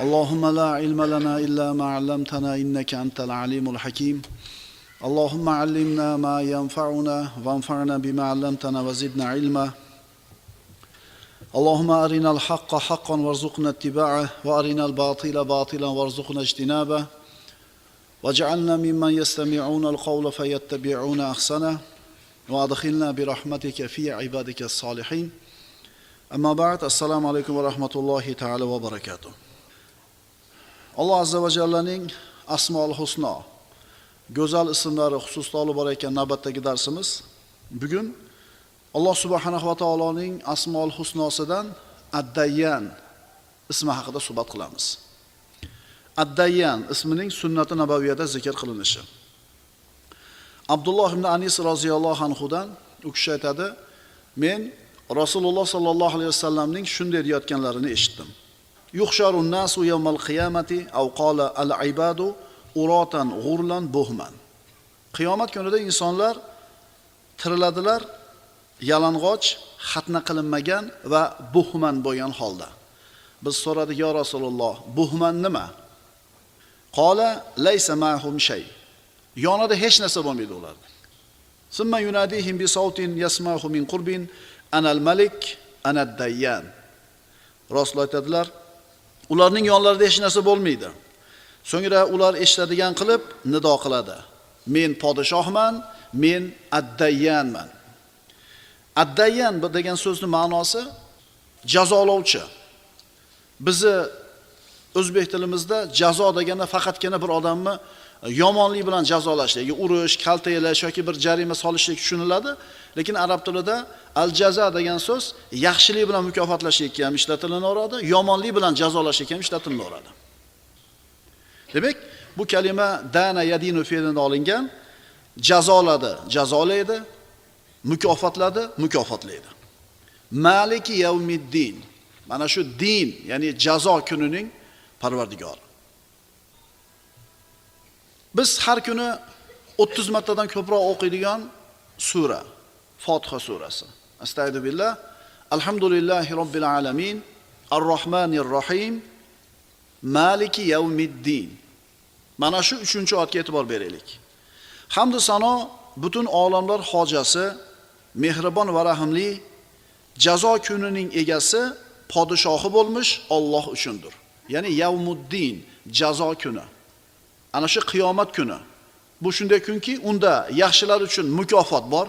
اللهم لا علم لنا إلا ما علمتنا إنك أنت العليم الحكيم. اللهم علمنا ما ينفعنا وانفعنا بما علمتنا وزدنا علما. اللهم أرنا الحق حقا وارزقنا اتباعه وأرنا الباطل باطلا وارزقنا اجتنابه. واجعلنا ممن يستمعون القول فيتبعون أحسنه وأدخلنا برحمتك في عبادك الصالحين. أما بعد السلام عليكم ورحمة الله تعالى وبركاته. Alloh azza va jallaning asmol husno go'zal ismlari xususida olib borayotgan navbatdagi darsimiz. Bugun alloh subhanahu va taoloning asmol husnosidan addayyan ismi haqida suhbat qilamiz. Addayyan ismining sunnati nabaviyada zikr qilinishi. Abdulloh ibn anis roziyallohu anhudan u kishi aytadi men rasululloh sollallohu alayhi vasallamning shunday deyayotganlarini eshitdim. Yuhsharu nasu yawmal qiyamati aw qala al ibadu uratan g'urlan buhman qiyomat kunida insonlar tiriladilar yalang'och xatna qilinmagan va buhman bo'lgan holda. Biz so'radik yo rasululloh buhman nima? Qola laysa mahum shay. Yonida hech narsa bo'lmaydi ularni summa yunadihim bi sautin yasmahu min qurbin anal malik anad dayyan. Rasul aytadilar ularning yonlarida hech narsa bo'lmaydi. So'ngra ular eshitadigan qilib nido qiladi. Men podshohman men addayyanman addayyan degan so'zni ma'nosi jazolovchi. Bizni o'zbek tilimizda jazo deganda faqatgina bir odamni yomonlik bilan jazolashlik urish kaltaklash yoki bir jarima solishlik tushuniladi. Lekin arab tilida al jaza degan so'z yaxshilik bilan mukofotlashlikka ham ishlatilaveradi yomonlik bilan jazolashlikka ham ishlatilaveradi demak bu kalima dana yadinu fe'lidan olingan jazoladi jazolaydi mukofotladi mukofotlaydi. Maliki yavmiddin mana shu din ya'ni jazo kunining parvardigori. Biz har kuni 30 martadan ko'proq o'qiydigan sura. Fotiha surasi. Astagfirullah. alhamdulillahi robbil alamin. Ar rohmanir rohim maliki yavmiddin. Mana shu uchinchi oyatga e'tibor beraylik. Hamdu sano butun olamlar hojasi mehribon va rahimli jazo kunining egasi podshohi bo'lmish Alloh uchundir. Ya'ni yavmuddin jazo kuni. Ana shu qiyomat kuni. Bu shunday kunki unda yaxshilar uchun mukofot bor.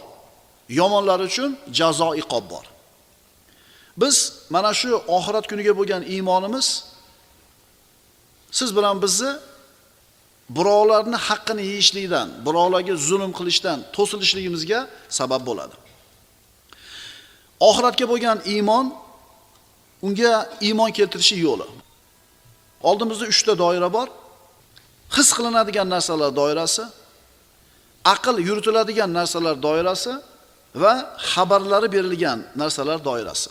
Yomonlar uchun jazo iqob bor. Biz mana shu oxirat kuniga bo'lgan iymonimiz siz bilan bizni birovlarni haqqini yeyishlikdan birovlarga zulm qilishdan to'silishligimizga sabab bo'ladi. Oxiratga bo'lgan iymon unga iymon keltirishi yo'li. Oldimizda 3 ta doira bor. His qilinadigan narsalar doirasi aql yuritiladigan narsalar doirasi va xabarlari berilgan narsalar doirasi.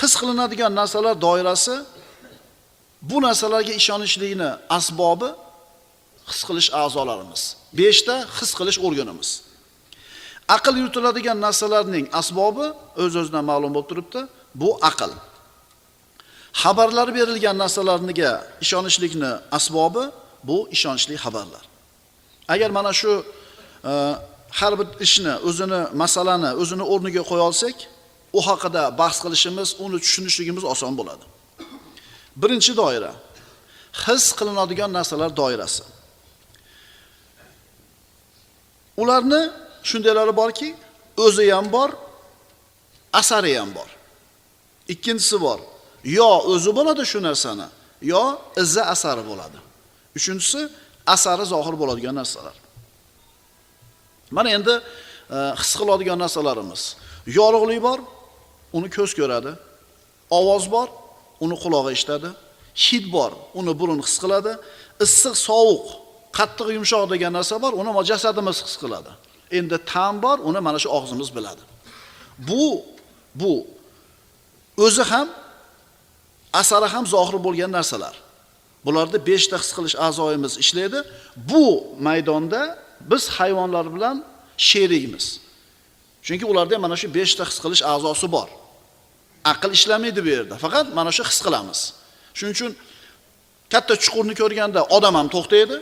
His qilinadigan narsalar doirasi bu narsalarga ishonishlikni asbobi his qilish a'zolarimiz. 5 ta his qilish organimiz. Aql yuritiladigan narsalarning asbobi o'z o'zidan ma'lum bo'lib turibdi bu aql. Xabarlar berilgan narsalarga ishonishlikni asbobi bu ishonchli xabarlar. Agar mana shu e, har bir ishni o'zini masalani o'zini o'rniga qo'ya olsak u haqida bahs qilishimiz uni tushunishligimiz oson bo'ladi. Birinchi doira his qilinadigan narsalar doirasi. Ularni shundaylari borki o'zi ham bor asari ham bor. Ikkinchisi bor yo o'zi bo'ladi shu narsani yo izi asari bo'ladi. Uchinchisi asari zohir bo'ladigan narsalar. Mana endi e, his qiladigan narsalarimiz. Yorug'lik bor uni ko'z ko'radi. Ovoz bor uni qulog'i eshitadi. Hid bor uni burun his qiladi. Issiq sovuq qattiq yumshoq degan narsa bor uni jasadimiz his qiladi. Endi ta'm bor uni mana shu og'zimiz biladi. Bu bu o'zi ham asari ham zohir bo'lgan narsalar. Bularda beshta his qilish a'zoyimiz ishlaydi. Bu maydonda biz hayvonlar bilan sherikmiz chunki ularda mana shu beshta his qilish a'zosi bor aql ishlamaydi bu yerda faqat mana shu his qilamiz Shuning uchun katta chuqurni ko'rganda odam ham to'xtaydi,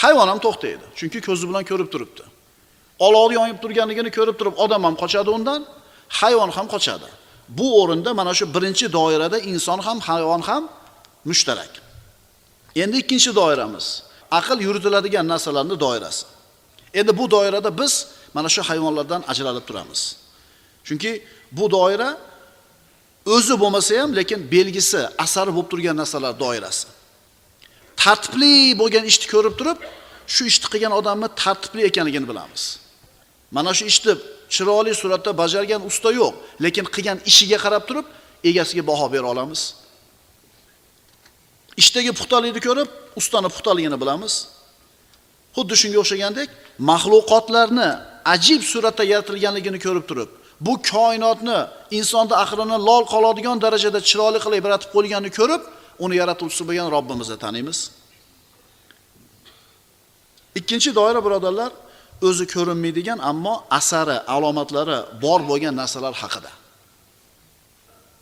hayvon ham to'xtaydi. Chunki ko'zi bilan ko'rib turibdi. Olovni yonib turganligini ko'rib turib odam ham qochadi undan, hayvon ham qochadi. Bu o'rinda mana shu birinchi doirada inson ham, hayvon ham mushtarak. Endi ikkinchi doiramiz aql yuritiladigan narsalarning doirasi. Endi bu doirada biz mana shu hayvonlardan ajralib turamiz. Chunki bu doira o'zi bo'lmasa ham, lekin belgisi, asari bo'lib turgan narsalar doirasi. Tartibli bo'lgan ishni ko'rib turib, shu ishni qilgan odamni tartibli ekanligini bilamiz. Mana shu ishni chiroyli suratda bajargan usta yo'q, lekin qilgan ishiga qarab turib egasiga baho bera olamiz. Ishdagi puxtalikni ko'rib, ustani puxtaligini bilamiz. Xuddi shunga o'xshagandek, mahluqotlarni ajib suratda yaratilganligini ko'rib turib, bu koinotni insonda aqlini lol qoladigan darajada chiroyli qilib yaratib qo'yganini ko'rib, uni yaratuvchisi bo'lgan Robbimizni taniymiz. Ikkinchi doira birodarlar o'zi ko'rinmaydigan, ammo asari, alomatlari bor bo'lgan narsalar haqida.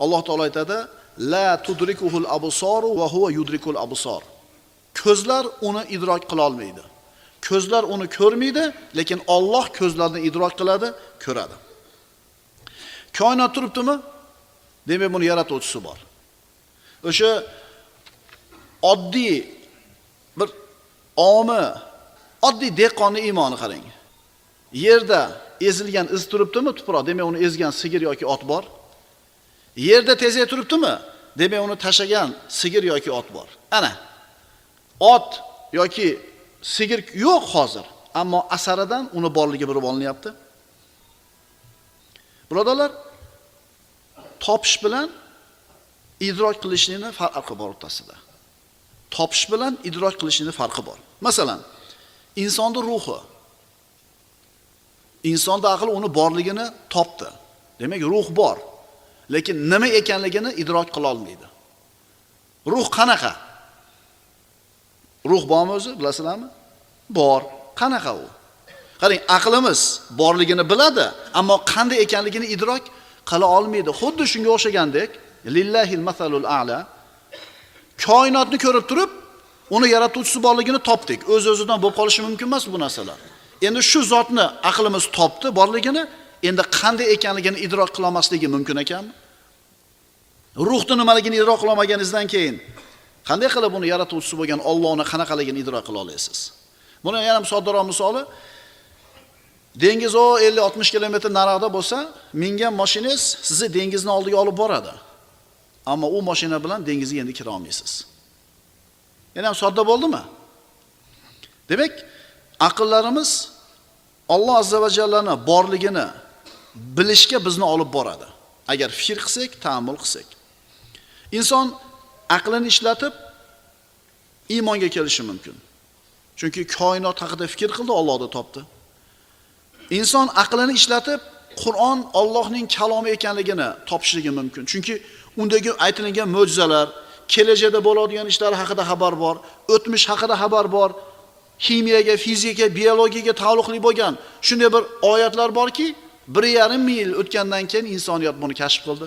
Alloh taolo aytadi: "La tudrikuhul absor va huwa yudrikul absor." Ko'zlar uni idrok qila olmaydi. Ko'zlar uni ko'rmaydi, lekin Alloh ko'zlarni idrok qiladi, ko'radi. Koinot turibdimi? Demak, buni yaratuvchisi bor. O'sha oddiy bir omi, oddiy dehqonni iymoni qarang. Yerda ezilgan iz turibdimi tuproq, demak uni ezgan sigir yoki ot bor. Yerda tezak turibdimi? Demak uni tashagan sigir yoki ot bor. Ana. Ot yoki sigir yo'q hozir, ammo asaridan uni borligi bilib olinyapti. Birodarlar, topish bilan idrok qilishning farqi bor o'rtasida. Topish bilan idrok qilishning farqi bor. Masalan, insonning ruhi insonda aql uni borligini topdi. Demak, ruh bor. Lekin nima ekanligini idrok qila olmaydi. Ruh qanaqa? Ruh bormi o'zi, bilasizlarmi? Bor. Qanaqa u? Qarang, aqlimiz borligini biladi, ammo qanday ekanligini idrok qila olmaydi. Xuddi shunga o'xshagandek, lillahil masalul a'la koinotni ko'rib turib, uni yaratuvchisi borligini topdik. O'z-o'zidan bo'lib qolishi mumkin emas bu narsalar. Endi shu zotni aqlimiz topdi borligini, endi qanday ekanligini idrok qilolmasligi mumkin ekanmi? Ruhni nimaligini idrok qilolmaganingizdan keyin qanday qilib uni yaratuvchisi bo'lgan Allohni qanaqaligini idrok qila olasiz? Buni yana soddaroq misoli dengiz o 50-60 kilometr nariroqda bo'lsa, mingan mashinangiz sizni dengizni oldiga olib boradi. Ammo u mashina bilan dengizga endi kira olmaysiz. Yana ham sodda bo'ldimi? Demak, aqllarimiz Alloh azza va jallani borligini bilishga bizni olib boradi. Agar fikr qilsak, ta'ammul qilsak. Inson aqlini ishlatib iymonga kelishi mumkin. Chunki koinot haqida fikr qildi, Allohni topdi. Inson aqlini ishlatib Qur'on Allohning kalomi ekanligini topishligi mumkin. Chunki undagi aytilgan mo'jizalar, kelajakda bo'ladigan ishlar haqida xabar bor, o'tmish haqida xabar bor, ximiyaga, fizika, biologiyaga taalluqli bo'lgan shunday bir oyatlar borki, 1.5 ming yil o'tgandan keyin insoniyat buni kashf qildi.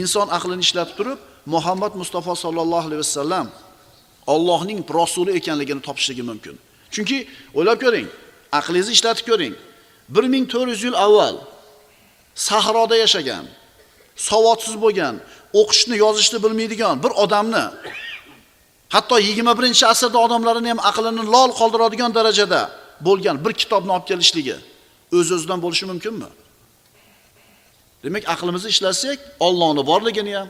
Inson aqlini ishlatib turib, Muhammad Mustafa sollallohu alayhi vasallam Allohning rasuli ekanligini topishligi mumkin. Chunki o'ylab ko'ring, aqlingizni ishlatib ko'ring. 1400 yil avval sahroda yashagan, savodsiz bo'lgan, o'qishni, yozishni bilmaydigan bir odamni hatto 21-asrda odamlarini ham aqlini lol qoldiradigan darajada bo'lgan bir kitobni olib kelishligi o'z-o'zidan bo'lishi mumkinmi? Demak, aqlimizni ishlatsak, Allohning borligini ham,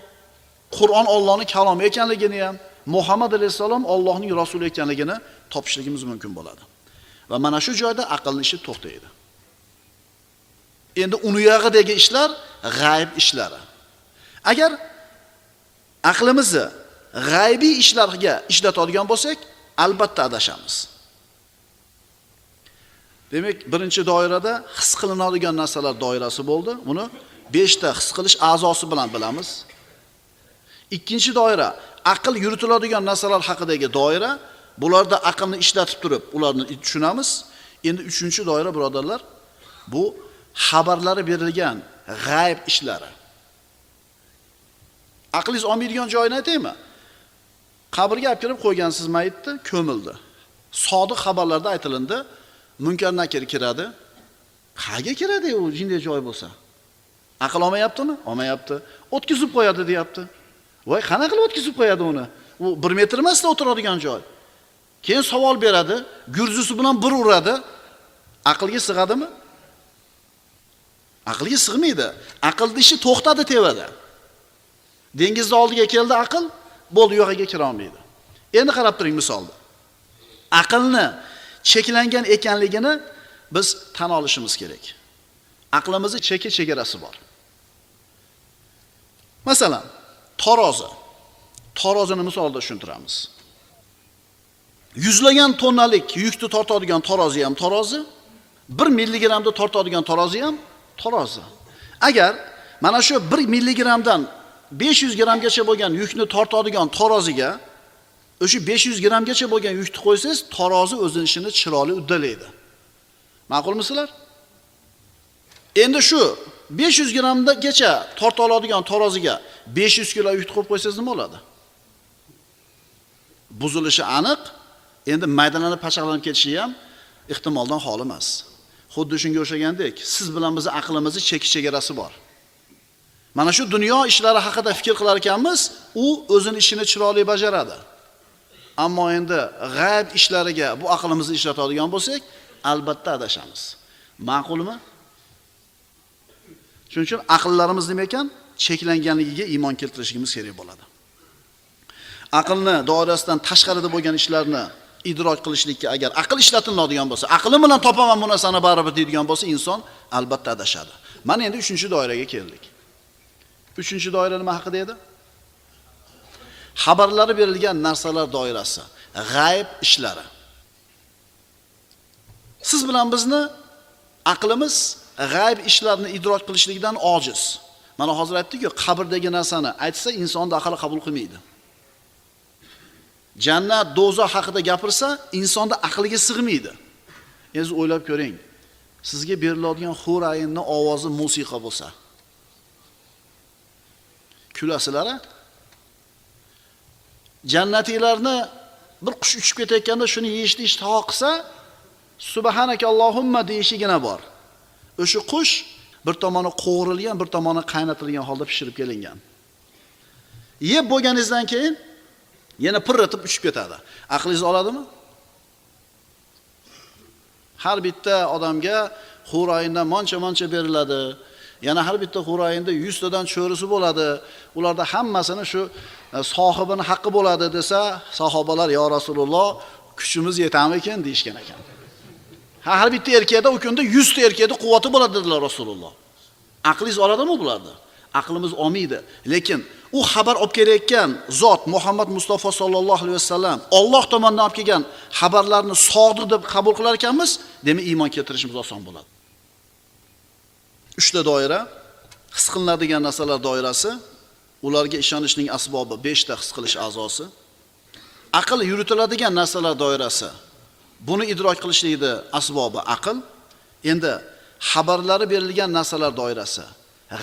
Qur'on Allohning kalomi ekanligini ham, Muhammad alayhisalom Allohning rasuli ekanligini topishligimiz mumkin bo'ladi. Va mana shu joyda aqlning ishi to'xtaydi. Endi uni yog'idagi ishlar g'ayb ishlari. Agar aqlimizni g'aybiy ishlarga ishlatadigan bo'lsak, albatta adashamiz. Demak, birinchi doirada his qilinadigan narsalar doirasi bo'ldi. Uni beshta his qilish a'zosi bilan bilamiz. Ikkinchi doira aql yuritiladigan narsalar haqidagi doira. Bularda aqlni ishlatib turib, ularni tushunamiz. Endi uchinchi doira birodarlar, bu xabarlari berilgan g'ayb ishlari. aqlingiz olmaydigan joyini aytaymi qabrga olib kirib qo'ygansiz mayitni ko'mildi sodiq xabarlarda aytilindi munkar nakir kiradi? Qayerga kiradi u jinday joy bo'lsa? Aql olmayaptimi? Olmayapti. O'tkazib qo'yadi deyapti. Voy qanaqa qilib o'tkazib qo'yadi uni? U bir metr emasda o'tiradigan joy. Keyin savol beradi. Gurzusi bilan bir uradi. Aqlga sig'adimi? Aqlga sig'maydi. Aqlni ishi to'xtadi tevada. Dengizni oldiga keldi aql bo'ldi u kira olmaydi endi qarab turing misolda aqlni cheklangan ekanligini biz tan olishimiz kerak. Aqlimizni cheki chegarasi bor. Masalan tarozi. Tarozini misolida tushuntiramiz. Yuzlagan tonnalik yukni tortadigan tarozi ham tarozi bir milligramni tortadigan tarozi ham tarozi. Agar mana shu bir milligramdan 500 grammgacha bo'lgan yukni tortadigan taroziga o'sha 500 grammgacha bo'lgan yukni qo'ysangiz tarozi o'zini ishini chiroyli uddalaydi. Ma'qulmisizlar endi shu 500 grammgacha torta oladigan taroziga 500 kilo yukni qo'yib qo'ysangiz nima bo'ladi? Buzilishi aniq. Endi maydalanib pachaqlanib ketishi ham ehtimoldan xoli emas. Xuddi shunga o'xshagandek siz bilan bizni aqlimizni cheki chegarasi bor. Mana shu dunyo ishlari haqida fikr qilar ekanmiz u o'zini ishini chiroyli bajaradi. Ammo endi g'ayb ishlariga bu aqlimizni ishlatadigan bo'lsak albatta adashamiz. Ma'qulmi? Shuning uchun aqllarimiz nima ekan? Cheklanganligiga iymon keltirishimiz kerak bo'ladi. Aqlni doirasidan tashqarida bo'lgan ishlarni idrok qilishlikka agar aql ishlatiladigan bo'lsa aqlim bilan topaman bu narsani baribir deydigan bo'lsa inson albatta adashadi. Mana endi uchinchi doiraga keldik. Uchinchi doira nima haqida edi? Xabarlari berilgan narsalar doirasi g'ayb ishlari. Siz bilan bizni aqlimiz g'ayb ishlarni idrok qilishlikdan ojiz. Mana hozir aytdik-ku qabrdagi narsani aytsa insonni aqli qabul qilmaydi. Jannat do'zax haqida gapirsa insonni aqliga sig'maydi. Endi o'ylab ko'ring sizga beriladigan xo'rayinni ovozi musiqa bo'lsa kulasizlar jannatiylarni bir qush uchib ketayotganda shuni yeyishni ishtaho qilsa subhanaka allohumma deyishigina bor. O'sha qush bir tomoni qovurilgan bir tomoni qaynatilgan holda pishirib kelingan. Yeb bo'lganingizdan keyin yana pirritib uchib ketadi. Aqlingiz oladimi? Har bitta odamga xo'rayindan moncha moncha beriladi. Yana har bitta xo'rayinda 100 tadan cho'risi bo'ladi. Ularda hammasini shu e, sohibini haqqi bo'ladi desa sahobalar yo rasululloh kuchimiz yetamikin deyishgan ekan. Ha har bitta erkakda u kunda 100 ta erkakda quvvati bo'ladi dedilar rasululloh. Aqlingiz oladimi bularni aqlimiz olmaydi lekin u xabar olib kelayotgan zot muhammad mustafa sollallohu alayhi vasallam olloh tomonidan olib kelgan xabarlarni sodiq deb qabul qilar ekanmiz demak iymon keltirishimiz oson bo'ladi. Uchta doira his qilinadigan narsalar doirasi ularga ishonishning asbobi beshta his qilish a'zosi. Aql yuritiladigan narsalar doirasi buni idrok qilishlikni asbobi aql. Endi xabarlari berilgan narsalar doirasi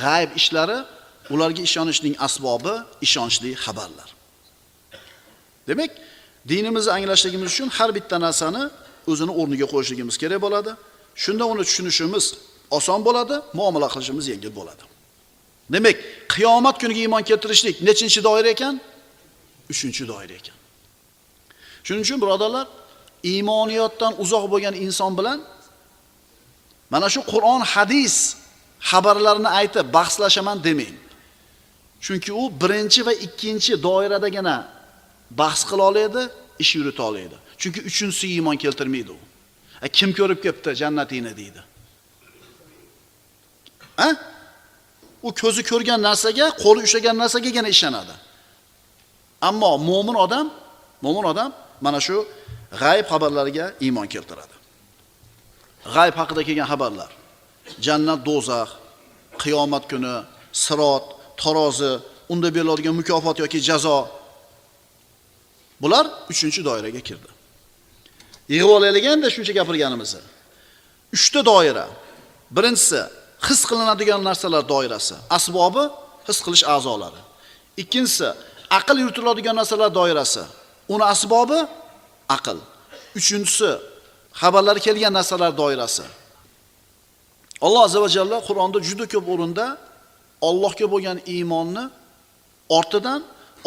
g'ayb ishlari ularga ishonishning asbobi ishonchli xabarlar. Demak dinimizni anglashligimiz uchun har bitta narsani o'zini o'rniga qo'yishligimiz kerak bo'ladi. Shunda uni tushunishimiz oson bo'ladi muomala qilishimiz yengil bo'ladi. Demak qiyomat kuniga iymon keltirishlik nechinchi doira ekan? Uchinchi doira ekan. Shuning uchun birodarlar iymoniyatdan uzoq bo'lgan inson bilan mana shu qur'on hadis xabarlarini aytib bahslashaman demang. Chunki u birinchi va ikkinchi doiradagina bahs qila oladi ish yurita oladi chunki uchinchisiga iymon keltirmaydi u. E, kim ko'rib kelibdi jannatini deydi. A u ko'zi ko'rgan narsaga qo'li ushlagan narsagagina ishonadi ammo mo'min odam mo'min odam mana shu g'ayb xabarlariga iymon keltiradi. G'ayb haqida kelgan xabarlar. Jannat do'zax qiyomat kuni sirot tarozi unda beriladigan mukofot yoki jazo. Bular uchinchi doiraga kirdi. Yig'ib olaylik endi shuncha gapirganimizni. Uchta doira. Birinchisi his qilinadigan narsalar doirasi asbobi his qilish a'zolari Ikkinchisi, aql yuritiladigan narsalar doirasi. Uni asbobi aql. Uchinchisi, xabarlar kelgan narsalar doirasi. Alloh azza va jalla Qur'onda juda ko'p o'rinda Allohga bo'lgan iymonni ortidan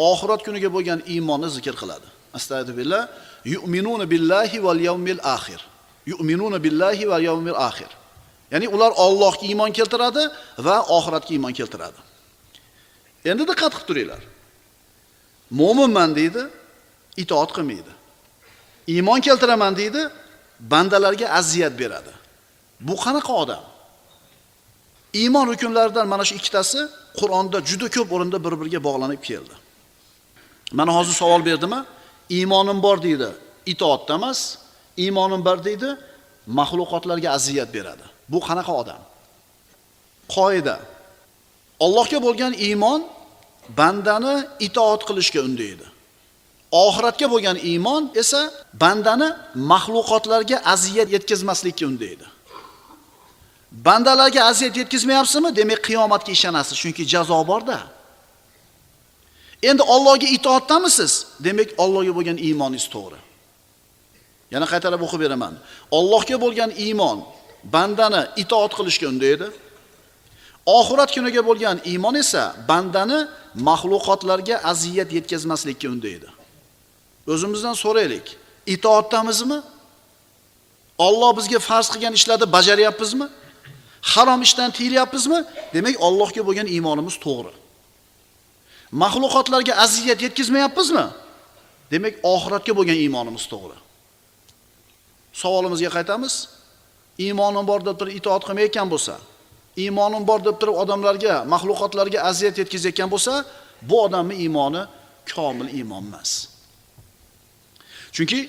oxirat kuniga bo'lgan iymonni zikr qiladi. Astagfirullah. Yu'minuna billahi val yawmil akhir. Yu'minuna billahi val yawmil akhir. Ya'ni ular Allohga iymon keltiradi va oxiratga iymon keltiradi. Endi diqqat qilib turinglar. Mo'minman deydi, itoat qilmaydi. Iymon keltiraman deydi, bandalarga aziyat beradi. Bu qanaqa odam? Iymon hukmlaridan mana shu ikkitasi Qur'onda juda ko'p o'rinda bir-biriga bog'lanib keldi. Mana hozir savol berdimi? Iymonim bor deydi, itoatda emas. Iymonim bor deydi, maxluqotlarga aziyat beradi. Bu qanaqa odam? Qoida. Allohga bo'lgan iymon bandani itoat qilishga undaydi. Oxiratga bo'lgan iymon esa bandani mahluqotlarga aziyat yetkazmaslikka undaydi. Bandalarga aziyat yetkazmayapsizmi? Demak, qiyomatga ishonasiz, chunki jazo borda. Endi Allohga itoatdamisiz? Demak, Allohga bo'lgan iymoningiz to'g'ri. Yana qaytarib o'qib beraman. Allohga bo'lgan iymon bandani itoat qilishga undaydi. Oxirat kuniga bo'lgan iymon esa bandani maxluqotlarga aziyat yetkazmaslikka undaydi. O'zimizdan so'raylik. Itoatdamizmi? Alloh bizga farz qilgan ishlarni bajaryapmizmi? Harom ishdan tiyilyapmizmi? Demak, Allohga bo'lgan iymonimiz to'g'ri. maxluqotlarga aziyat yetkazmayapmizmi? Demak, oxiratga bo'lgan iymonimiz to'g'ri. Savolimizga qaytamiz. Iymonim bor deb turib itoat qilmayotgan bo'lsa, iymonim bor deb turib odamlarga, maxluqotlarga aziyat yetkazayotgan bo'lsa, bu odamning iymoni komil iymon emas. Chunki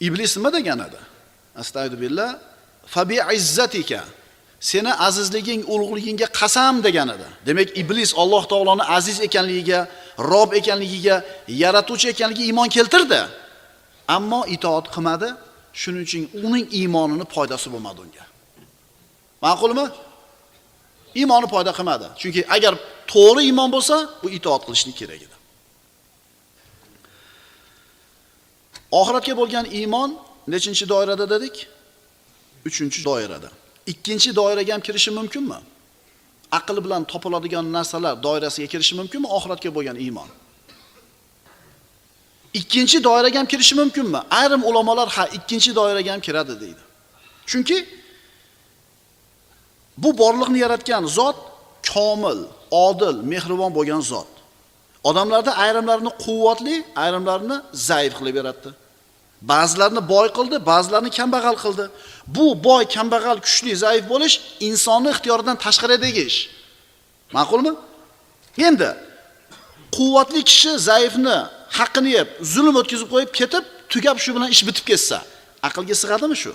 iblis nima degan edi? astag'dubillah fabi izzatika seni azizliging, ulug'ligingga qasam degan edi. Demak, iblis Alloh taoloni aziz ekanligiga, Rob ekanligiga, yaratuvchi ekanligiga iymon keltirdi. Ammo itoat qilmadi. Shuning uchun uning iymonini foydasi bo'lmadi unga. Ma'qulmi? Iymoni foyda qilmadi. Chunki agar to'g'ri iymon bo'lsa, u itoat qilishni kerak edi. Oxiratga bo'lgan iymon nechinchi doirada dedik? 3 doirada. Ikkinchi doiraga ham kirishi mumkinmi? Aql bilan topiladigan narsalar doirasiga kirishi mumkinmi oxiratga bo'lgan iymon? Ikkinchi doiraga ham kirishi mumkinmi? Ayrim ulamolar ha, ikkinchi doiraga ham kiradi deydi. Chunki bu borliqni yaratgan zot komil, odil, mehribon bo'lgan zot. Odamlarda ayrimlarini quvvatli, ayrimlarini zaif qilib yaratdi. Ba'zilarini boy qildi, ba'zilarini kambag'al qildi. Bu boy, kambag'al, kuchli, zaif bo'lish insonning ixtiyoridan tashqaridagi ish. Ma'qulmi? Endi quvvatli kishi zaifni haqqini yeb, zulm o'tkazib qo'yib ketib, tugab shu bilan ish bitib ketsa, aqlga sig'adimi shu?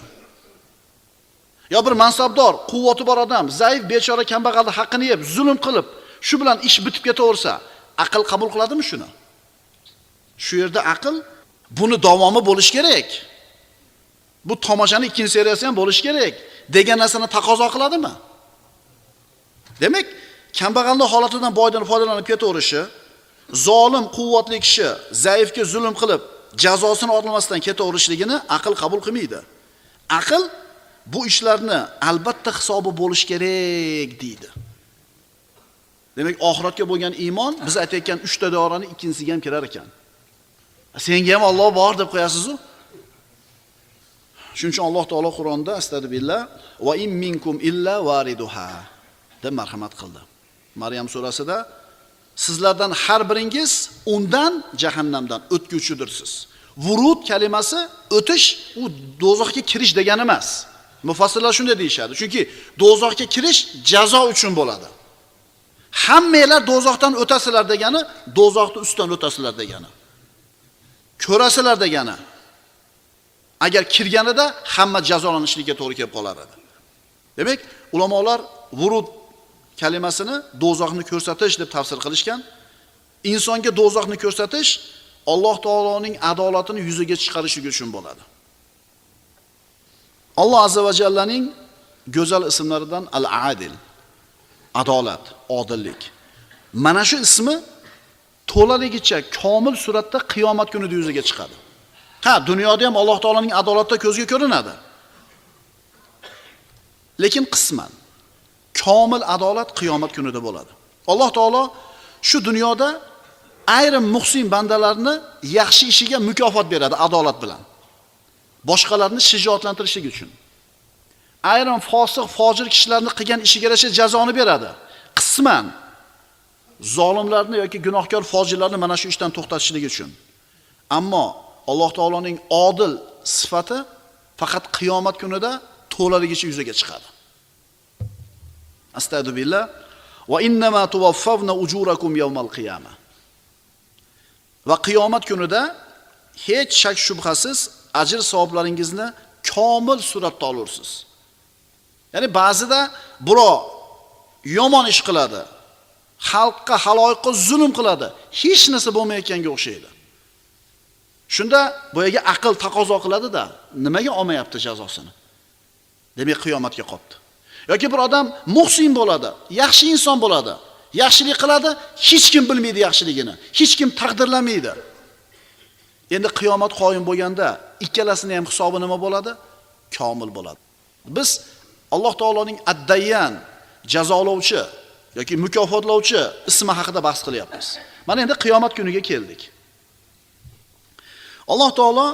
Yo bir mansabdor, quvvati bor odam, zaif, bechora, kambag'alni haqqini yeb, zulm qilib, shu bilan ish bitib ketaversa, aql qabul qiladimi shuni? Shu yerda aql buni davomi bo'lishi kerak. Bu tomoshani ikkinchi seriyasi ham bo'lishi kerak degan narsani taqozo qiladimi? Demak, kambag'alning holatidan boydan foydalanib ketaverishi, zolim quvvatli kishi zaifga zulm qilib jazosini olmasdan ketaverishligini aql qabul qilmaydi. Aql bu ishlarni albatta hisobi bo'lish kerak deydi. Demak, oxiratga bo'lgan iymon biz aytayotgan 3 ta ikkinchisiga ham kirar ekan. Senga ham Alloh bor deb qo'yasiz-ku. Shuning uchun Alloh taolo Qur'onda astagfirullah va in minkum illa variduha deb marhamat qildi. Maryam surasida sizlardan har biringiz undan jahannamdan o'tguvchidirsiz. Vurud kalimasi o'tish u dozoqqa kirish degani emas. Mufassirlar shunday deyishadi Chunki dozoqqa kirish jazo uchun bo'ladi. Hammanglar dozoqdan o'tasizlar degani, dozoqni ustidan o'tasizlar degani. Ko'rasizlar degani. Agar kirganida hamma jazolanishlikka to'g'ri kelib qolar edi. Demak, ulamolar vurud kalimasini dozoqni ko'rsatish deb tafsir qilishgan. Insonga dozoqni ko'rsatish Alloh taoloning adolatini yuzaga chiqarish uchun bo'ladi. Alloh azza va jallaning go'zal ismlaridan Al-Adil, adolat, odillik. Mana shu ismi to'laligicha komil suratda qiyomat kunida yuzaga chiqadi. Ha, dunyoda ham Alloh taolaning adolati ko'zga ko'rinadi. Lekin qisman komil adolat qiyomat kunida bo'ladi. Alloh taolo shu dunyoda ayrim muhsin bandalarni yaxshi ishiga mukofot beradi adolat bilan. Boshqalarni shijoatlantirishlik uchun. Ayrim fosiq, fojir kishilarni qilgan ishiga yarasha jazoni beradi. Qisman zolimlarni yoki gunohkor fojirlarni mana shu ishdan to'xtatishlik uchun. Ammo Alloh taoloning odil sifati faqat qiyomat kunida to'laligicha yuzaga chiqadi. Astagfirullah va innama tuwaffavna ujurakum yawmal qiyama. Va qiyomat kunida hech shak shubhasiz ajr savoblaringizni komil suratda olursiz. Ya'ni ba'zida birov yomon ish qiladi, xalqqa, haloyiqqa zulm qiladi, hech narsa bo'lmayotganga o'xshaydi. Shunda boyagi aql taqozo qiladida nimaga olmayapti jazosini? Demak, qiyomatga qolibdi yoki bir odam muhsin bo'ladi, yaxshi inson bo'ladi, yaxshilik qiladi, hech kim bilmaydi yaxshiligini, hech kim taqdirlamaydi. Endi qiyomat qoyim bo'lganda ikkalasini ham hisobi nima bo'ladi? Komil bo'ladi. Biz Alloh taoloning addayyan jazolovchi yoki mukofotlovchi ismi haqida bahs qilyapmiz. Mana endi qiyomat kuniga keldik. Alloh taolo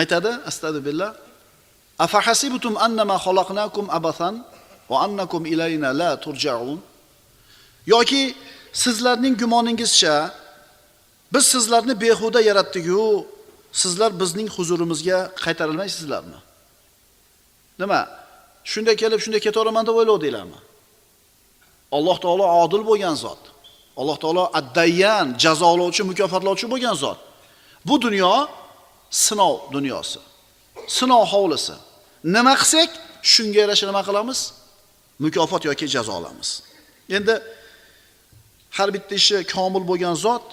aytadi, astagfirullah Afahasibtum annama xalaqnakum abathan va annakum ilayna la turja'un? Yoki sizlarning gumoningizcha biz sizlarni behuda yaratdik-ku, sizlar bizning huzurimizga qaytarilmaysizlarmi? Nima? Shunday kelib, shunday ketaveraman deb o'ylovdinglarmi? Alloh taolo odil bo'lgan zot. Alloh taolo addayyan, jazolovchi, mukofotlovchi bo'lgan zot. Bu dunyo sinov dunyosi. Sinov hovlisi. Nima qilsak, shunga yarasha nima qilamiz? Mukofot yoki jazo olamiz. Endi har bitta ishi komil bo'lgan zot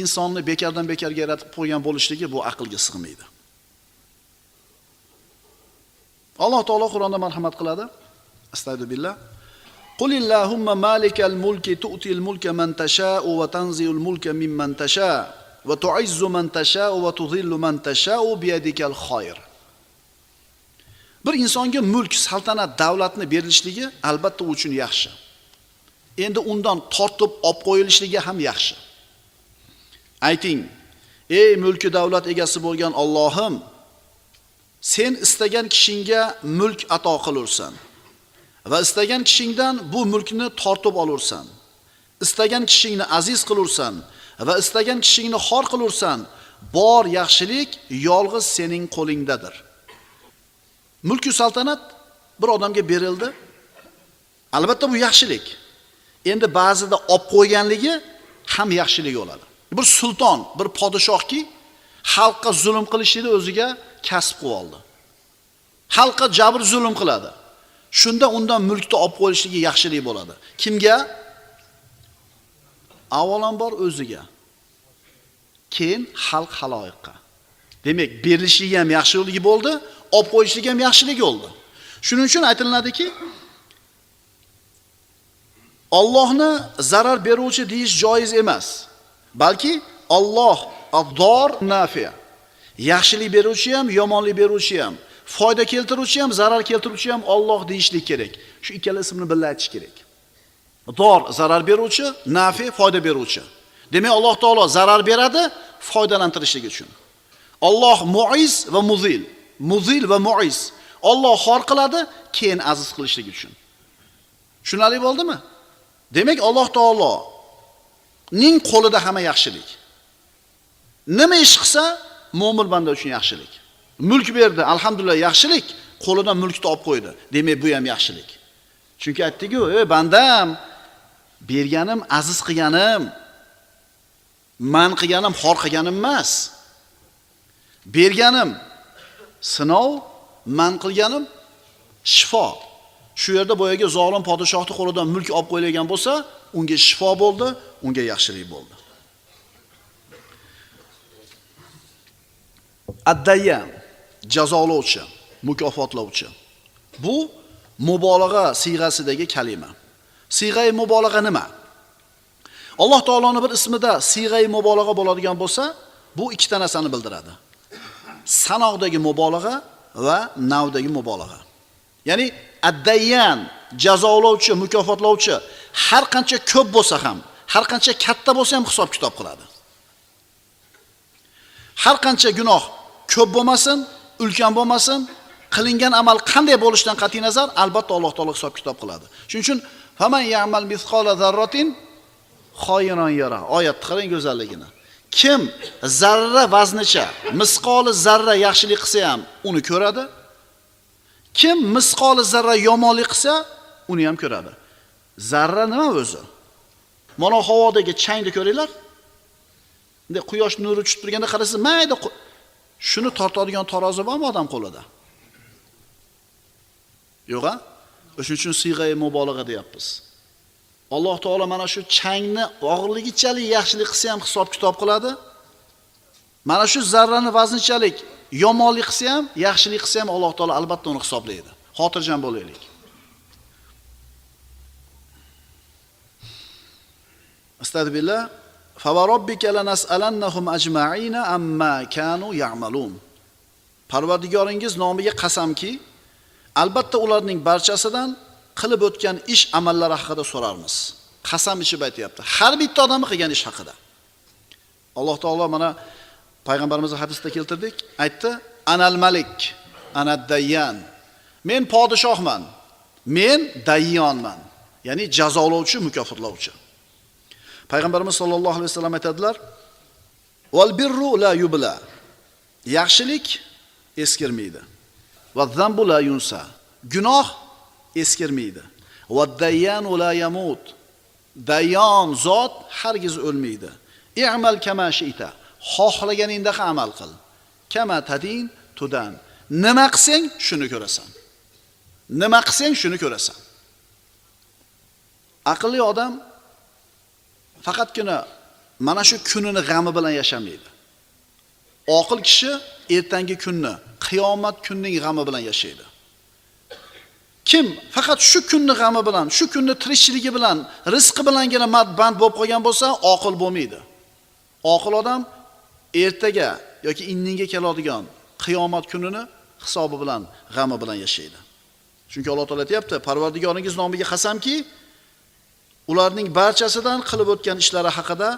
insonni bekardan bekarga yaratib qo'ygan bo'lishligi bu aqlga sig'maydi. Alloh taolo Qur'onda marhamat qiladi. Astagfirullah. Qul اللهم malikal mulki tu'til الملك من تشاء va tanzi'ul ممن تشاء وتعز va tu'izzu man من va بيدك man biyadikal. Bir insonga mulk, saltanat, davlatni berilishligi albatta u uchun yaxshi. Endi undan tortib olib qo'yilishligi ham yaxshi. Ayting, ey mulki davlat egasi bo'lgan Allohim, sen istagan kishingga mulk ato qilursan va istagan kishingdan bu mulkni tortib olursan. Istagan kishingni aziz qilursan va istagan kishingni xor qilursan. Bor yaxshilik yolg'iz sening qo'lingdadir. Mulku saltanat bir odamga berildi. Albatta bu yaxshilik. Endi ba'zida olib qo'yganligi ham yaxshilik bo'ladi. Bir sulton, bir podshohki xalqqa zulm qilishni o'ziga kasb qilib oldi. Xalqqa jabr zulm qiladi. Shunda undan mulkni olib qo'yishligi yaxshilik bo'ladi. Kimga? Avvalambor o'ziga. Keyin xalq haloyiqqa. Demak, berilishligi ham yaxshiligi bo'ldi, olib qo'yishligi ham yaxshilik bo'ldi. Shuning uchun aytiladiki, Allohni zarar beruvchi deyish joiz emas. Balki Alloh abdor nafi. Yaxshilik beruvchi ham, yomonlik beruvchi ham, foyda keltiruvchi ham, zarar keltiruvchi ham Alloh deyishlik kerak. Shu ikkala ismni birga aytish kerak. Dor zarar beruvchi, nafi foyda beruvchi. Demak, Alloh taolo zarar beradi foydalantirishlik uchun. Alloh muiz va muzil. Muzil va muiz. Alloh xor qiladi, keyin aziz qilishligi uchun. Tushunarli bo'ldimi? Demak, Alloh taolo ning qo'lida hamma yaxshilik. Nima ish qilsa, mo'min banda uchun yaxshilik. Mulk berdi, alhamdulillah yaxshilik, qo'lidan mulkni olib qo'ydi. Demak, bu ham yaxshilik. Chunki aytdik-ku, "Ey bandam, berganim aziz qilganim, man qilganim xor qilganim emas. Berganim sinov, man qilganim shifo. Shu yerda boyaga zolim podshohning qo'lidan mulk olib qo'yilgan bo'lsa, unga shifo bo'ldi, unga yaxshilik bo'ldi. Addayyan jazolovchi, mukofotlovchi. Bu mubolag'a siyg'asidagi kalima. Siyg'ai mubolag'a nima? Alloh taoloning bir ismida siyg'ai mubolag'a bo'ladigan bo'lsa, bu ikkita narsani bildiradi. Sanoqdagi mubolag'a va navdagi mubolag'a. Ya'ni addayyan jazolovchi, mukofotlovchi har qancha ko'p bo'lsa ham, har qancha katta bo'lsa ham hisob kitob qiladi. Har qancha gunoh ko'p bo'lmasin, ulkan bo'lmasin, qilingan amal qanday bo'lishidan qat'iy nazar, albatta Alloh taolo hisob kitob qiladi. Shuning uchun faman ya'mal misqola zarratin xoyinon yara. oyatni qarang go'zalligini. Kim zarra vaznicha, misqoli zarra yaxshilik qilsa ham uni ko'radi. Kim misqoli zarra yomonlik qilsa, uni ham ko'radi. Zarra nima o'zi? Mana havodagi changni ko'ringlar. Bunday quyosh nuri tushib turganda qarasa mayda shuni tortadigan tarozi bormi odam qo'lida? Yo'q-a? o'shaning uchun siyg'ay mubolag'a deyapmiz. Alloh taolo mana shu changni og'irligichalik yaxshilik qilsa ham hisob kitob qiladi. Mana shu zarrani vaznichalik yomonlik qilsa ham, yaxshilik qilsa ham Alloh taolo albatta uni hisoblaydi. Xotirjam bo'laylik. Astagfirullah. Favarobbika lanas'alannahum ajma'ina amma kanu ya'malun. Parvardigoringiz nomiga qasamki, albatta ularning barchasidan qilib o'tgan ish amallari haqida so'rarmiz. Qasam ichib aytyapti. Har bitta odamni qilgan ish haqida. Alloh taolo mana payg'ambarimizning hadisida keltirdik, aytdi: "Anal malik, anad dayyan." Men podshohman. Men dayyonman. Ya'ni jazolovchi, mukofotlovchi. Payg'ambarimiz sollallohu alayhi vasallam aytadilar: "Val birru la yubla." Yaxshilik eskirmaydi. Va zambu la yunsa. Gunoh eskirmaydi. Va dayyan la yamut. Dayyon zot hargiz o'lmaydi. I'mal kama shi'ta. Xohlaganingda amal qil. Kama tadin tudan. Nima qilsang, shuni ko'rasan. Nima qilsang, shuni ko'rasan. Aqlli odam faqatgina mana shu kunini g'ami bilan yashamaydi. Oqil kishi ertangi kunni, qiyomat kunning g'ami bilan yashaydi. Kim faqat shu kunni g'ami bilan, shu kunni tirikchiligi bilan, rizqi bilangina madband bo'lib qolgan bo'lsa, oqil bo'lmaydi. Oqil odam ertaga yoki indinga keladigan qiyomat kunini hisobi bilan, g'ami bilan yashaydi. Chunki Alloh taolo aytayapti, Parvardigoringiz nomiga qasamki, ularning barchasidan qilib o'tgan ishlari haqida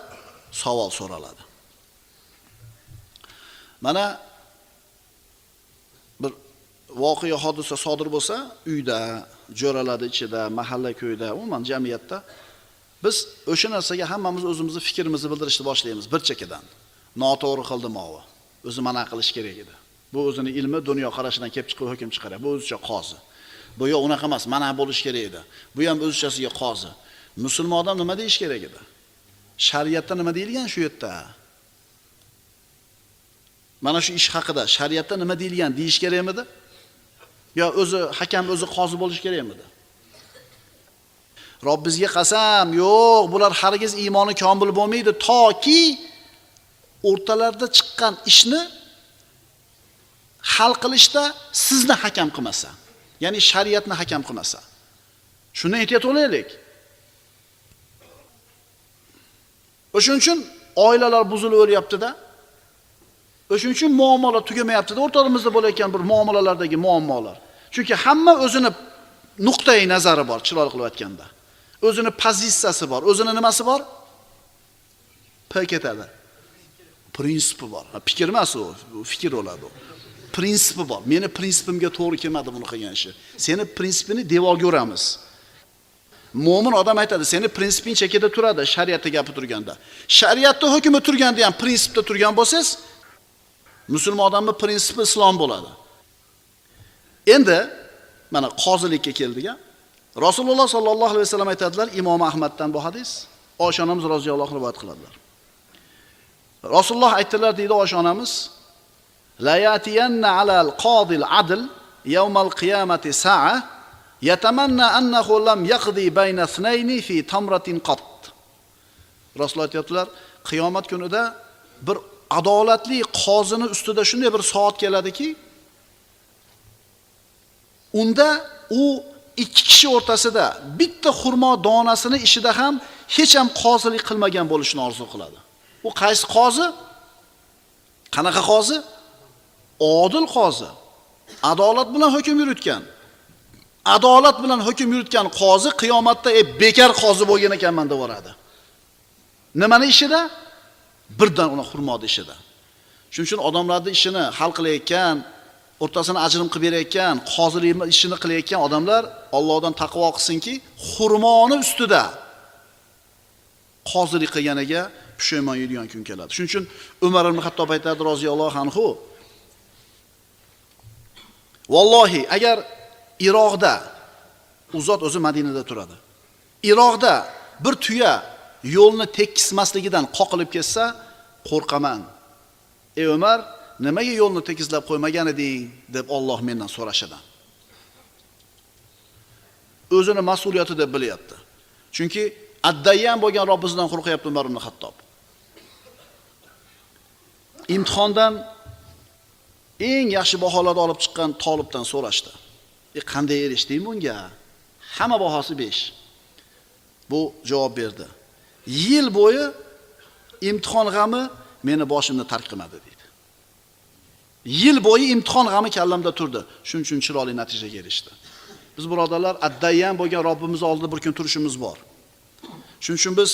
savol so'raladi. Mana voqea hodisa sodir bo'lsa, uyda, jo'ralarni ichida, mahalla ko'yda, umuman jamiyatda biz o'sha narsaga hammamiz o'zimizni fikrimizni bildirishni boshlaymiz bir chekkadan. Noto'g'ri qildim ovi. O'zi mana qilish kerak edi. Bu o'zini ilmi, dunyo qarashidan kelib chiqib hukm chiqaradi. Bu o'zicha qozi. Bu yo'q unaqa emas, mana bo'lish kerak edi. Bu ham o'zichasiga qozi. Musulmon odam nima deyish kerak edi? Shariatda nima deyilgan shu yerda? Mana shu ish haqida shariatda nima deyilgan deyish kerakmidi? Yo o'zi hakam o'zi qozi bo'lish kerakmidi? Robbizga qasam, yo'q, bular hargiz iymoni komil bo'lmaydi toki o'rtalarida chiqqan ishni hal qilishda sizni hakam qilmasa, ya'ni shariatni hakam qilmasa. Shuni ehtiyot bo'laylik. o'shaning uchun oilalar buzilib o'lyapti-da. O'shuning uchun muammolar tugamayapti-da. O'rtamizda bo'layotgan bir muomalalardagi muammolar. Chunki hamma o'zini nuqtai nazari bor, chiroyli qilib aytganda. O'zini pozitsiyasi bor, o'zini nimasi bor? P ketadi. Prinsipi bor. Fikr emas u, fikr bo'ladi u. Prinsipi bor. Meni prinsipimga to'g'ri kelmadi buni qilgan ishi. Seni prinsipini devorga uramiz. Mo'min odam aytadi, seni prinsiping chekada turadi, shariatda gapi turganda. Shariatda hukmi turganda ham prinsipda turgan bo'lsangiz, musulmon odamning prinsipi islom bo'ladi. Endi mana qozilikka keldik a. Rasululloh sollallohu alayhi vasallam aytadilar, Imom Ahmaddan bu hadis, Oysha onamiz roziyallohu rivoyat qiladilar. Rasululloh aytdilar deydi Oysha onamiz, la yatiyanna alal qodil adl yawmal qiyamati sa'a yatamanna annahu lam yaqdi bayna ithnayni fi tamratin qat. Rasululloh aytadilar, qiyomat kunida bir adolatli qozini ustida shunday bir soat keladiki, unda u ikki kishi o'rtasida bitta xurmo donasini ishida ham hech ham qozilik qilmagan bo'lishni orzu qiladi. U qaysi qozi? Qanaqa qozi? Odil qozi. Adolat bilan hukm yuritgan. Adolat bilan hukm yuritgan qozi qiyomatda e bekar qozi bo'lgan ekanman deb yuboradi Nimani ishida? Birdan uni xurmodi ishida. Shuning uchun odamlarni ishini hal qilayotgan, o'rtasini ajrim qilib berayotgan, qozilik ishini qilayotgan odamlar Allohdan taqvo qilsinki, xurmoni ustida qozilik qilganiga pushaymon yeydigan kun keladi. Shuning uchun Umar ibn Hattob aytadi roziyallohu anhu Vallohi agar Iroqda u zot o'zi Madinada turadi. Iroqda bir tuya yo'lni tekismasligidan qoqilib ketsa, qo'rqaman. Ey Umar, nimaga yo'lni tekislab qo'ymagan eding deb Alloh mendan so'rashadi. O'zini mas'uliyati deb bilyapti. Chunki addayyan bo'lgan robbisidan qo'rqyapti Umar ibn Hattob. Imtihondan eng yaxshi baholarni olib chiqqan Tolibdan so'rashdi. E qanday erishding bunga? Hamma bahosi 5. Bu javob berdi. Yil bo'yi imtihon g'ami meni boshimni tark qilmadi deydi Yil bo'yi imtihon g'ami kallamda turdi. Shuning uchun chiroyli natijaga erishdi. Biz birodarlar addayan bo'lgan Robbimiz oldida bir kun turishimiz bor. Shuning uchun biz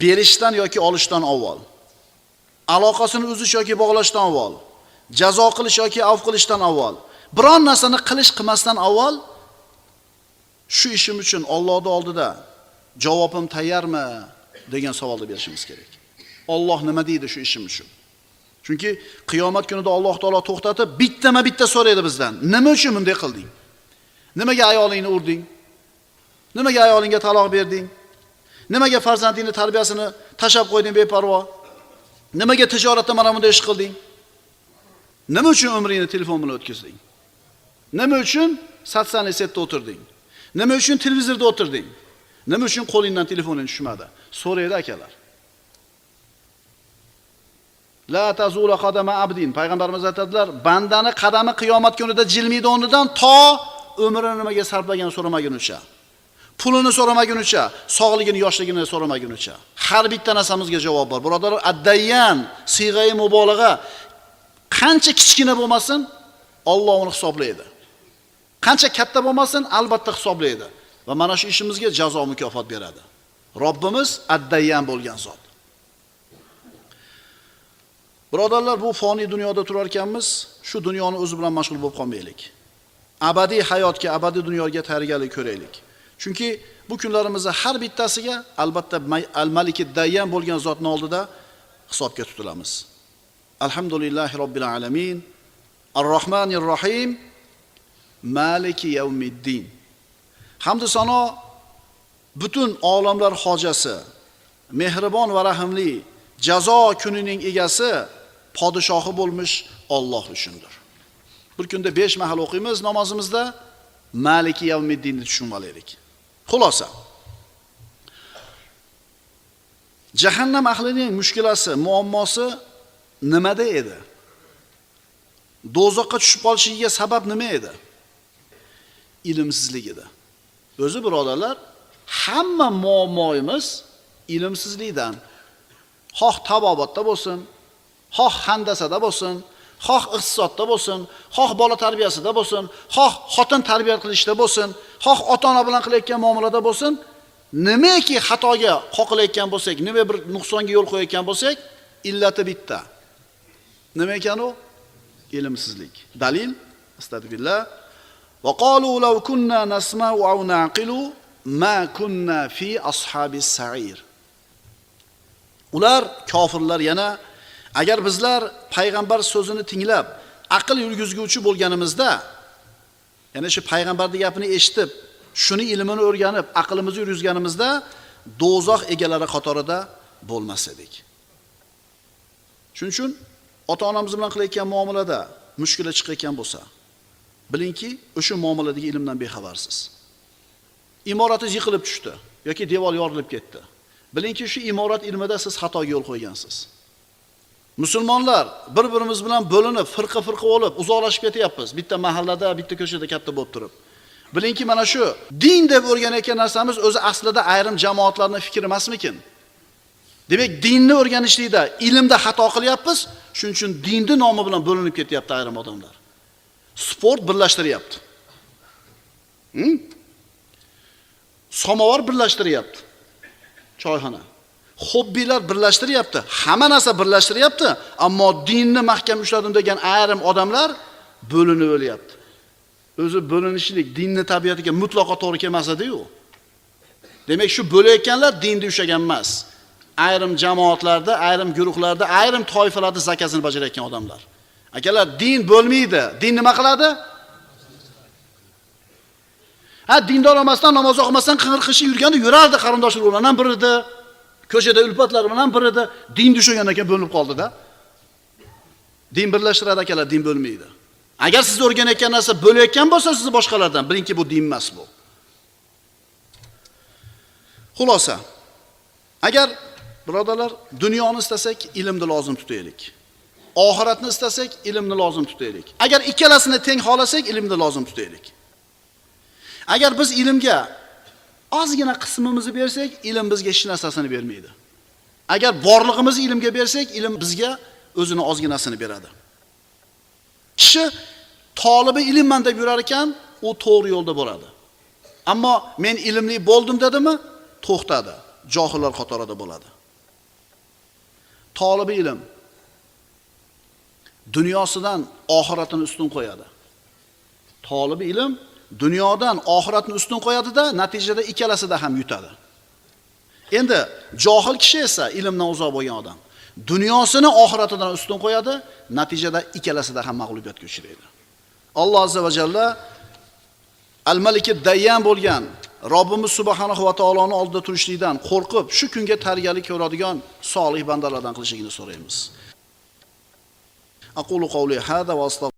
berishdan yoki olishdan avval, aloqasini uzish yoki bog'lashdan avval, jazo qilish yoki avf qilishdan avval, biron narsani qilish qilmasdan avval shu ishim uchun Allohning oldida javobim tayyormi degan savolni berishimiz kerak. Alloh nima deydi shu ishim uchun? Chunki qiyomat kunida Alloh taolo to'xtatib bittama bitta so'raydi bizdan. Nima uchun bunday qilding? Nimaga ayolingni urding? Nimaga ayolingga taloq berding? Nimaga farzandingni tarbiyasini tashab qo'yding beparvo? Nimaga tijoratda mana bunday ish qilding? Nima uchun umringni telefon bilan o'tkazding? Nima uchun sotsialniy setda o'tirding? Nima uchun televizorda o'tirding? Nima uchun qo'lingdan telefoning tushmadi? So'raydi akalar. La tazula qadama abdin. Payg'ambarimiz aytadilar, bandani qadami qiyomat kunida jilmaydi o'rnidan to umrini nimaga sarflagan so'ramagunicha. Pulini so'ramagunicha, sog'ligini, yoshligini so'ramagunicha. Har bitta narsamizga javob bor. Birodarlar, addayyan, siyg'ai mubolag'a qancha kichkina bo'lmasin, Alloh uni hisoblaydi. Qancha katta bo'lmasin, albatta hisoblaydi. Va mana shu ishimizga jazo mukofot beradi. Robbimiz addayyan bo'lgan zot. Birodarlar, bu foniy dunyoda turar ekanmiz, shu dunyoni o'zi bilan mashg'ul bo'lib qolmaylik. Abadiy hayotga, abadiy dunyoga tayyorgarlik ko'raylik. Chunki bu kunlarimizda har bittasiga albatta al-Maliki Dayyan bo'lgan zotning oldida hisobga tutilamiz. Alhamdulillahi robbil alamin. Ar-Rahmanir Rahim. Maliki yawmiddin. Hamd sano butun olamlar hojasi, mehribon va rahimli, jazo kunining egasi, podshohi bo'lmish Alloh uchundir. Bir kunda 5 mahal o'qiymiz namozimizda Maliki yawmiddinni tushunib olaylik. Xulosa. Jahannam ahlining mushkulasi, muammosi nimada edi? Dozoqqa tushib qolishiga sabab nima edi? Ilmsizlik edi. O'zi birodarlar, hamma muammoyimiz ilmsizlikdan. Xoh tabobatda bo'lsin, xoh handasada bo'lsin, xoh iqtisodda bo'lsin, xoh bola tarbiyasida bo'lsin, xoh xotin tarbiya qilishda bo'lsin, xoh ota-ona bilan qilayotgan muomalada bo'lsin, nimaki xatoga qoqilayotgan bo'lsak, nima bir nuqsonga yo'l qo'yayotgan bo'lsak, illati bitta. Nima ekan u? Ilmsizlik. Dalil: Astagfirullah. Va لو law kunna أو نعقل naqilu ma kunna fi السعير sa'ir. Ular kofirlar yana agar bizlar payg'ambar so'zini tinglab aql yurgizguvchi bo'lganimizda ya'ni shu payg'ambarni gapini eshitib shuni ilmini o'rganib aqlimizni yurgizganimizda do'zax egalari qatorida bo'lmas edik shuning uchun ota onamiz bilan qilayotgan muomalada mushkula chiqayotgan bo'lsa bilingki o'sha muomaladagi ilmdan bexabarsiz imoratingiz yiqilib tushdi yoki devor yorilib ketdi bilingki shu imorat ilmida siz xatoga yo'l qo'ygansiz Musulmonlar bir-birimiz bilan bo'linib, firqa-firqa bo'lib, uzoqlashib ketyapmiz. Bitta mahallada, bitta ko'chada katta bo'lib turib. Bilingki, mana shu din deb o'rganayotgan narsamiz o'zi aslida ayrim jamoatlarning fikri emasmikin? Demak, dinni o'rganishlikda, ilmda xato qilyapmiz, shuning uchun dinni nomi bilan bo'linib ketyapti ayrim odamlar. Sport birlashtiryapti. Hmm? Samovar birlashtiryapti. Choyxona. Hobbilar birlashtiryapti. Hamma narsa birlashtiryapti, ammo dinni mahkam ushladim degan ayrim odamlar bo'linib o'lyapti. O'zi bo'linishlik dinni tabiatiga mutlaqo to'g'ri kelmas ediyu Demak, shu bo'layotganlar dinni ushlagan emas. Ayrim jamoatlarda, ayrim guruhlarda, ayrim toifalarda zakazini bajarayotgan odamlar. Akalar, din bo'lmaydi. Din nima qiladi? Ha, dindor emasdan, namoz o'qimasdan qing'ir-qishib yurganda yurardi qarindosh urug'lar ham bir edi. Ko'chada ulpatlari bilan bir edi. Din ushlagandan keyin bo'linib qoldi-da. Din birlashtiradi akalar, din bo'lmaydi. Agar siz o'rganayotgan narsa bo'layotgan bo'lsa, sizni boshqalardan bilingki bu din emas bu. Xulosa. Agar birodalar dunyoni istasak, ilmni lozim tutaylik. Oxiratni istasak, ilmni lozim tutaylik. Agar ikkalasini teng xolasak, ilmni lozim tutaylik. Agar biz ilmga ozgina qismimizni bersak, ilm bizga hech narsasini bermaydi. Agar borlig'imizni ilmga bersak, ilm bizga o'zini ozginasini beradi. Kishi tolibi ilmman deb yurar ekan, u to'g'ri yo'lda bo'ladi. Ammo men ilmli bo'ldim dedimi, to'xtadi. Johillar qatorida bo'ladi. Tolibi ilm dunyosidan oxiratini ustun qo'yadi. Tolibi ilm dunyodan oxiratni ustun qo'yadida natijada ikkalasida ham yutadi. Endi johil kishi esa ilmdan uzoq bo'lgan odam dunyosini oxiratidan ustun qo'yadi, natijada ikkalasida ham mag'lubiyatga uchraydi. Alloh azza va jalla Al-Maliki Dayyan bo'lgan Robbimiz subhanahu va taoloni oldida turishlikdan qo'rqib, shu kunga tarbiyalik ko'radigan solih bandalardan qilishligini so'raymiz. أقول قولي هذا وأستغفر